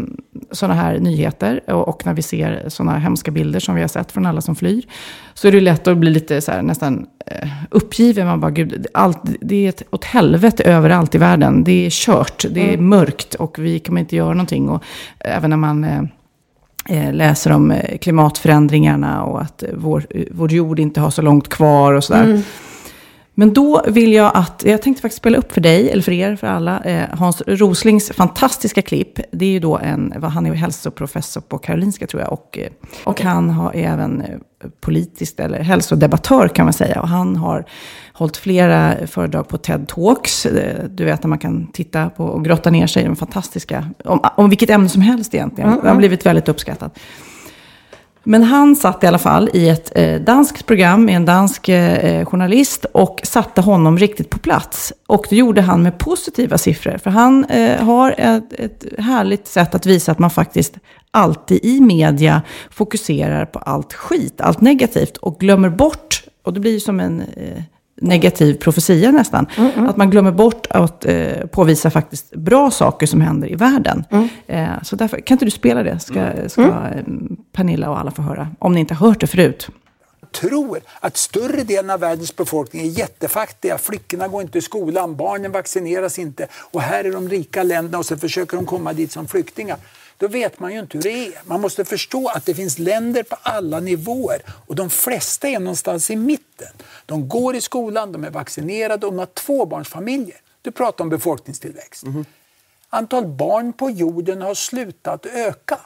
sådana här nyheter och, när vi ser sådana hemska bilder som vi har sett från alla som flyr. Så är det lätt att bli lite så här, nästan uppgiven. Man bara, gud, allt, det är ett åt helvete överallt i världen. Det är kört, det är mm. mörkt och vi kommer inte göra någonting. Och även när man... Eh, läser om eh, klimatförändringarna och att eh, vår, vår jord inte har så långt kvar och sådär. Mm. Men då vill jag att, jag tänkte faktiskt spela upp för dig, eller för er, för alla, eh, Hans Roslings fantastiska klipp. Det är ju då en, vad- han är hälsoprofessor på Karolinska tror jag, och, eh, och han har även eh, politiskt, eller hälsodebattör kan man säga. Och han har hållit flera föredrag på TED Talks. Eh, Du vet när man kan titta på och grotta ner sig i de fantastiska, om, om vilket ämne som helst egentligen. Mm, Det har blivit väldigt uppskattat. Men han satt i alla fall i ett eh, danskt program med en dansk eh, eh, journalist och satte honom riktigt på plats. Och det gjorde han med positiva siffror. För han eh, har ett, ett härligt sätt att visa att man faktiskt alltid i media fokuserar på allt skit, allt negativt och glömmer bort, och det blir ju som en eh, negativ profetia nästan, att man glömmer bort att eh, påvisa faktiskt bra saker som händer i världen. Eh, så därför, kan inte du spela det? Ska, ska eh, Pernilla och alla få höra, om ni inte har hört det förut. tror att större delen av världens befolkning är jättefattiga. Flickorna går inte i skolan, barnen vaccineras inte och här är de rika länderna och så försöker de komma dit som flyktingar. Då vet man ju inte hur det är. Man måste förstå att det finns länder på alla nivåer och de flesta är någonstans i mitten. De går i skolan, de är vaccinerade och de har tvåbarnsfamiljer. Du pratar om befolkningstillväxt. Antal barn på jorden har slutat öka.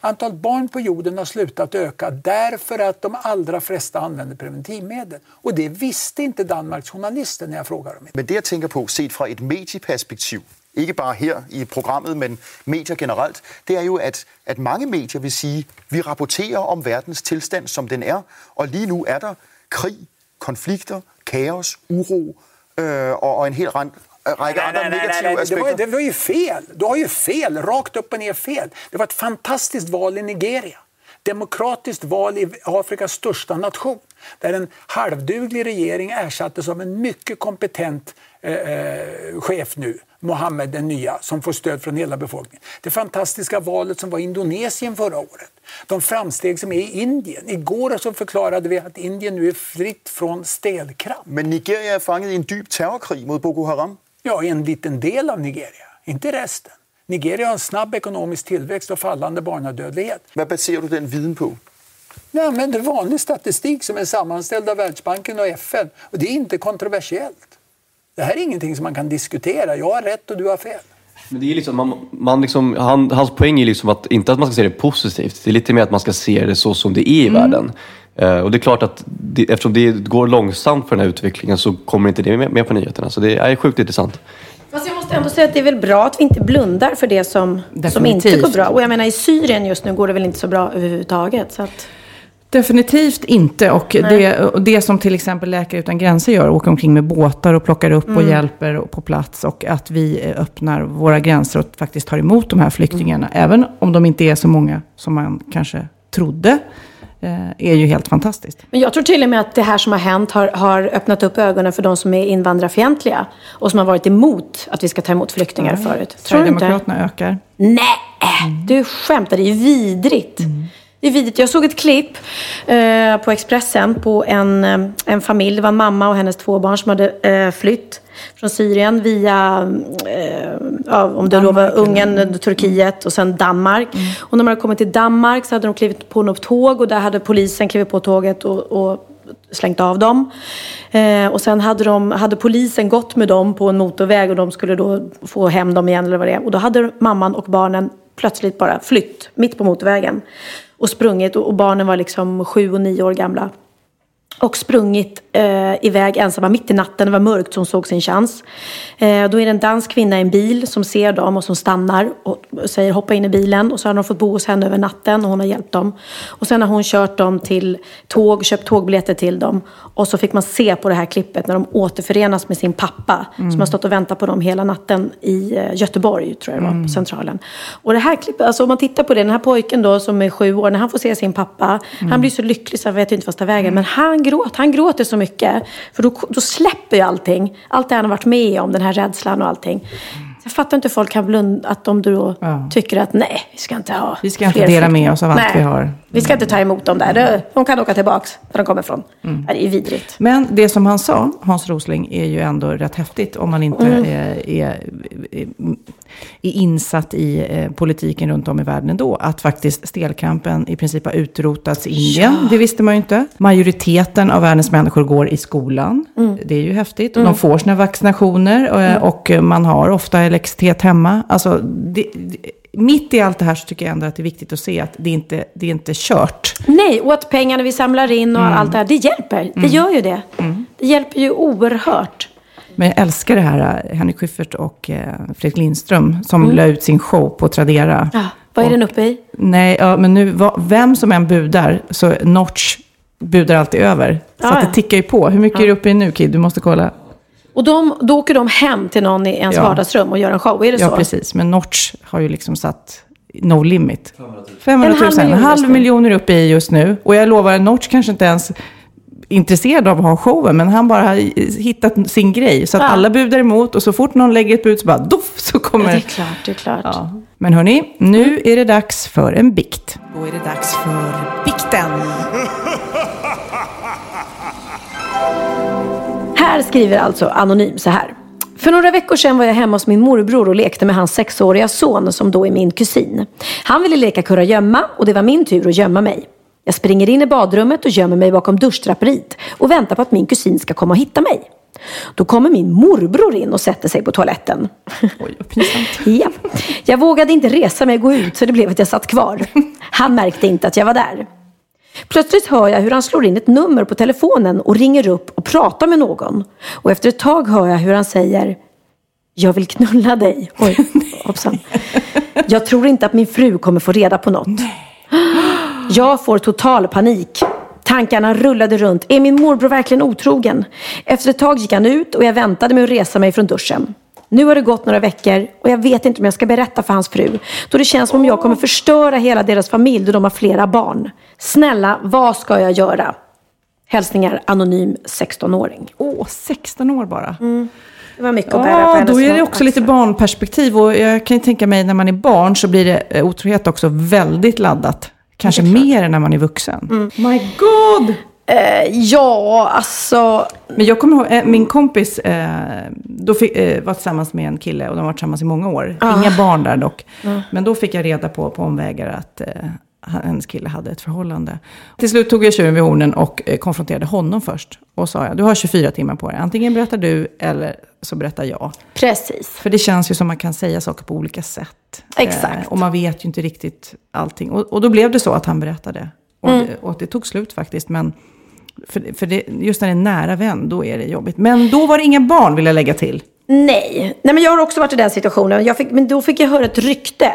Antal barn på jorden har slutat öka därför att de allra flesta använder preventivmedel. Och det visste inte Danmarks journalister när jag frågade dem. Men det jag tänker på, sett från ett medieperspektiv, ikke bare her i programmet, men medier generelt, det er jo, at, at mange medier vil sige, vi rapporterer om verdens tilstand, som den er, og lige nu er der krig, konflikter, kaos, uro øh, og, og en hel rand, række Nej, andre nej, nej, nej, negative nej. Det, var, aspekter. det var ju fel. Du har ju fel, rakt upp och ner fel. Det var ett fantastiskt val i Nigeria. Demokratiskt val i Afrikas största nation. Där en halvduglig regering ersattes av en mycket kompetent eh, eh, chef nu, Mohammed den nya, som får stöd från hela befolkningen. Det fantastiska valet som var i Indonesien förra året. De framsteg som är i Indien. Igår så förklarade vi att Indien nu är fritt från stelkramp. Men Nigeria er fanget i en dyb terrorkrig mod Boko Haram. Ja, en liten del av Nigeria, inte resten. Nigeria har en snabb ekonomisk tillväxt och fallande barnadödlighet. Hvad baserer du den viden på? Jag använder vanlig statistik som är sammanställd av Världsbanken och FN. Och det är inte kontroversiellt. Det här är ingenting som man kan diskutera. Jag har rätt och du har fel. Men det är liksom, man, man liksom, han, hans poäng är liksom att, inte att man ska se det positivt, det är lite mer att man ska se det så som det är i världen. Eh, och det är klart att det, eftersom det går långsamt för den här utvecklingen så kommer inte det med, med på nyheterna. Så det är sjukt intressant. Fast jag måste ändå säga att det är väl bra att vi inte blundar för det som, som inte går bra. Och jag menar i Syrien just nu går det väl inte så bra överhuvudtaget. Så att... Definitivt inte. Och Nej. det, och det som till exempel Läkare Utan Gränser gör, åker omkring med båtar och plockar upp och Mm. hjälper på plats. Och att vi öppnar våra gränser och faktiskt tar emot de här flyktingarna. Även om de inte är så många som man kanske trodde. Eh, Är ju helt fantastiskt. Men jag tror till och med att det här som har hänt har, har öppnat upp ögonen för de som är invandrarfientliga. Och som har varit emot att vi ska ta emot flyktingar förut. Tror du inte? Sverigedemokraterna ökar. Nej, du skämtar. Det är ju vidrigt. Det är vidrigt. Jag såg ett klipp eh, på Expressen på en, eh, en familj. Det var en mamma och hennes två barn som hade eh, flytt från Syrien via, eh, ja, om det då var Ungern, Turkiet och sen Danmark. Och när man hade kommit till Danmark så hade de klivit på något tåg och där hade polisen klivit på tåget och, och slängt av dem. Eh, och sen hade, de, hade polisen gått med dem på en motorväg och de skulle då få hem dem igen eller vad det är. Och då hade mamman och barnen plötsligt bara flytt mitt på motorvägen. Och sprungit och, barnen var liksom sju och nio år gamla. Och sprungit eh, iväg ensamma mitt i natten. Det var mörkt så hon såg sin chans. Eh, då är det en dansk kvinna i en bil som ser dem och som stannar och säger hoppa in i bilen. Och så har de fått bo hos henne över natten och hon har hjälpt dem. Och sen har hon kört dem till tåg, köpt tågbiljetter till dem. Och så fick man se på det här klippet när de återförenas med sin pappa. Som har stått och väntat på dem hela natten i eh, Göteborg, tror jag det var, på Centralen. Och det här klippet, alltså om man tittar på det, den här pojken då som är sju år, när han får se sin pappa. Han blir så lycklig så han vet inte vart ta vägen. Men han gråter, han gråter så mycket. För då, då släpper ju allting. Allt det han har varit med om, den här rädslan och allting. Jag fattar inte hur folk kan blunda, att de då Ja. tycker att nej, vi ska inte ha Vi ska inte dela flyktingar. med oss av allt nej, vi har. Vi ska inte ta emot dem där. Det- De kan åka tillbaks där de kommer ifrån. Mm. Det är vidrigt. Men det som han sa, Hans Rosling, är ju ändå rätt häftigt om man inte Mm. är, är, är, insatt i eh, politiken runt om i världen ändå. Att faktiskt stelkampen i princip har utrotats i Indien. Ja. Det visste man ju inte. Majoriteten av världens människor går i skolan. Mm. Det är ju häftigt. Och Mm. De får sina vaccinationer eh, Mm. och man har ofta elektricitet hemma. Alltså, det, det, mitt i allt det här så tycker jag ändå att det är viktigt att se att det inte det är inte kört. Nej, och att pengarna vi samlar in och Mm. allt det här, det hjälper. Det Mm. gör ju det. Det hjälper ju oerhört. Men jag älskar det här, eh, Henrik Schyffert och eh, Fredrik Lindström, som Mm. la ut sin show på Tradera. Ja, vad är den uppe i? Nej, ja, men nu, vem som än budar, så Notch budar alltid över. Så Ja, att det ja. tickar ju på. Hur mycket Ja. är det uppe i nu, Kid? Du måste kolla. Och de, då åker de hem till någon i ens Ja. vardagsrum och gör en show, är det Ja, så? precis. Men Notch har ju liksom satt no limit. 500 000. En halv En miljon halv just nu. miljon är uppe i just nu. Och jag lovar, Notch kanske inte ens intresserad av att ha showen, men han bara har hittat sin grej. Så att Ja. alla budar emot och så fort någon lägger ett bud så bara doff så kommer Ja, det är klart, det är klart. Ja. Men hörni, nu är det dags för en bikt. Då är det dags för bikten. Här skriver alltså Anonym så här. För några veckor sedan var jag hemma hos min morbror och lekte med hans sexåriga son som då är min kusin. Han ville leka kurragömma och det var min tur att gömma mig. Jag springer in i badrummet och gömmer mig bakom duschdraperiet och väntar på att min kusin ska komma och hitta mig. Då kommer min morbror in och sätter sig på toaletten. Oj, pinsamt. ja. Jag vågade inte resa mig och gå ut så det blev att jag satt kvar. Han märkte inte att jag var där. Plötsligt hör jag hur han slår in ett nummer på telefonen och ringer upp och pratar med någon. Och efter ett tag hör jag hur han säger Jag vill knulla dig. Oj, hoppsan. Jag tror inte att min fru kommer få reda på något. Jag får total panik. Tankarna rullade runt. Är min morbror verkligen otrogen? Efter ett tag gick han ut och jag väntade med att resa mig från duschen. Nu har det gått några veckor och jag vet inte om jag ska berätta för hans fru. Då det känns som om jag kommer förstöra hela deras familj då de har flera barn. Snälla, vad ska jag göra? Hälsningar Anonym 16-åring. Åh, 16 år bara. Det var mycket att bära på Ja, hennes då är det också lite axlar. barnperspektiv. Och jag kan ju tänka mig när man är barn så blir det eh, otrohet också väldigt laddat. Kanske mer än när man är vuxen. My God! Eh, ja, alltså... Men jag kommer ihåg, eh, min kompis eh, då fick, eh, var tillsammans med en kille och de varit tillsammans i många år. Ah. Inga barn där dock. Mm. Men då fick jag reda på, på omvägar att eh, hennes kille hade ett förhållande. Till slut tog jag tjuren vid hornen och eh, konfronterade honom först. Och sa jag, du har 24 timmar på dig. Antingen berättar du eller så berättar jag. Precis. För det känns ju som man kan säga saker på olika sätt. Exakt. Och man vet ju inte riktigt allting. Och, och då blev det så att han berättade. Och, Mm. det, och det tog slut faktiskt. Men för, för det, just när det är en nära vän, då är det jobbigt. Men då var det inga barn, vill jag lägga till. Nej. Nej, men jag har också varit i den situationen. Fick, men då fick jag höra ett rykte.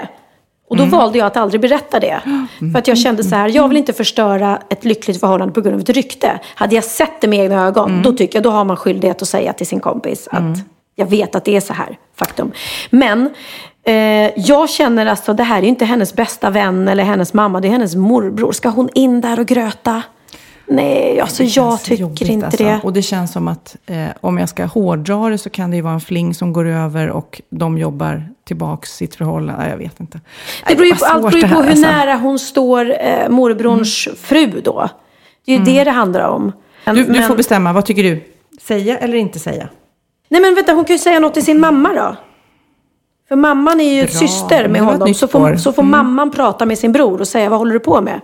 Och då valde jag att aldrig berätta det. För att jag kände så här, jag vill inte förstöra ett lyckligt förhållande på grund av ett rykte. Hade jag sett det med egna ögon, då tycker jag då har man skyldighet att säga till sin kompis att jag vet att det är så här, faktum. Men eh, jag känner alltså, det här är ju inte hennes bästa vän eller hennes mamma, det är hennes morbror. Ska hon in där och gröta? Nej, alltså jag tycker jobbigt, inte alltså. det. Och det känns som att eh, om jag ska hårdra det så kan det ju vara en fling som går över och de jobbar tillbaks sitt förhållande. Jag vet inte. Det beror ju på, allt beror ju på hur alltså. nära hon står eh, morbrorns fru då. Det är ju det det handlar om. Men- Du, du men- får bestämma, vad tycker du? Säga eller inte säga? Nej men vänta, hon kan ju säga något till sin mamma då. För mamman är ju Bra, syster med honom. Så får, så får Mm. mamman prata med sin bror och säga, vad håller du på med?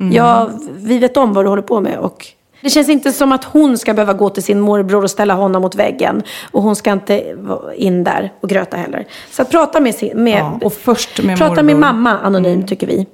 Mm. Ja, vi vet om vad du håller på med. Och det känns inte som att hon ska behöva gå till sin morbror och ställa honom mot väggen. Och hon ska inte in där och gröta heller. Så att prata med sin... Med, Ja, och först med prata med mamma anonymt tycker vi.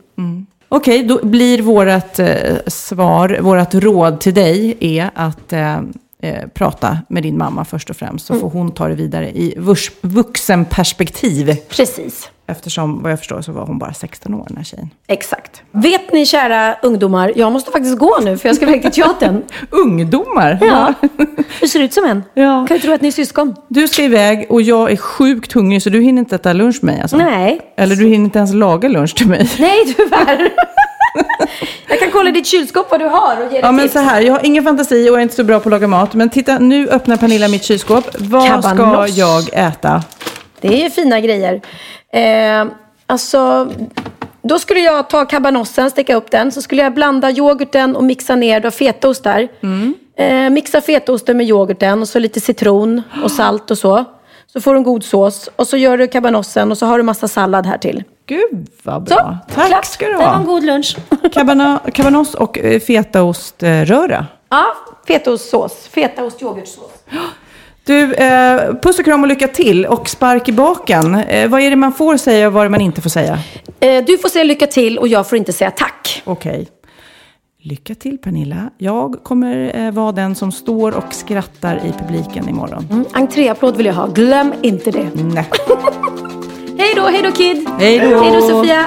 Okej, då blir vårt eh, svar, vårt råd till dig är att eh, eh, prata med din mamma först och främst. Så Mm. får hon ta det vidare i vux, vuxenperspektiv. Precis. Eftersom, vad jag förstår, så var hon bara 16 år den här tjejen. Exakt. Vet ni kära ungdomar, jag måste faktiskt gå nu för jag ska iväg till teatern. Ungdomar? Ja, du ser ut som en. Ja. Kan ju tro att ni är syskon. Du ska iväg och jag är sjukt hungrig så du hinner inte äta lunch med mig alltså? Nej. Eller du hinner inte ens laga lunch till mig? Nej, tyvärr. jag kan kolla ditt kylskåp vad du har och ge dig Ja men tips. så här, jag har ingen fantasi och är inte så bra på att laga mat. Men titta, nu öppnar Pernilla mitt kylskåp. Vad ska Cabanos. jag äta? Det är fina grejer. Eh, alltså, då skulle jag ta kabanossen, sticka upp den. Så skulle jag blanda yoghurten och mixa ner, du har fetaost där. Eh, mixa fetaosten med yoghurten och så lite citron och salt och så. Så får du en god sås. Och så gör du kabanossen och så har du massa sallad här till. Gud vad Så, bra. Tack klart. ska du Det var en ha. god lunch. Kabana, kabanos och eh, fetaoströra. ja, fetaostsås. Fetaost yoghurtsås. Du, eh, puss och kram och lycka till. Och spark i baken. Eh, vad är det man får säga och vad är det man inte får säga? Eh, du får säga lycka till och jag får inte säga tack. Okej. Lycka till Pernilla. Jag kommer eh, vara den som står och skrattar i publiken imorgon. Mm, entréapplåd vill jag ha. Glöm inte det. Nej. Hej då, hej då Kid. Hej då. Hej då Sofia.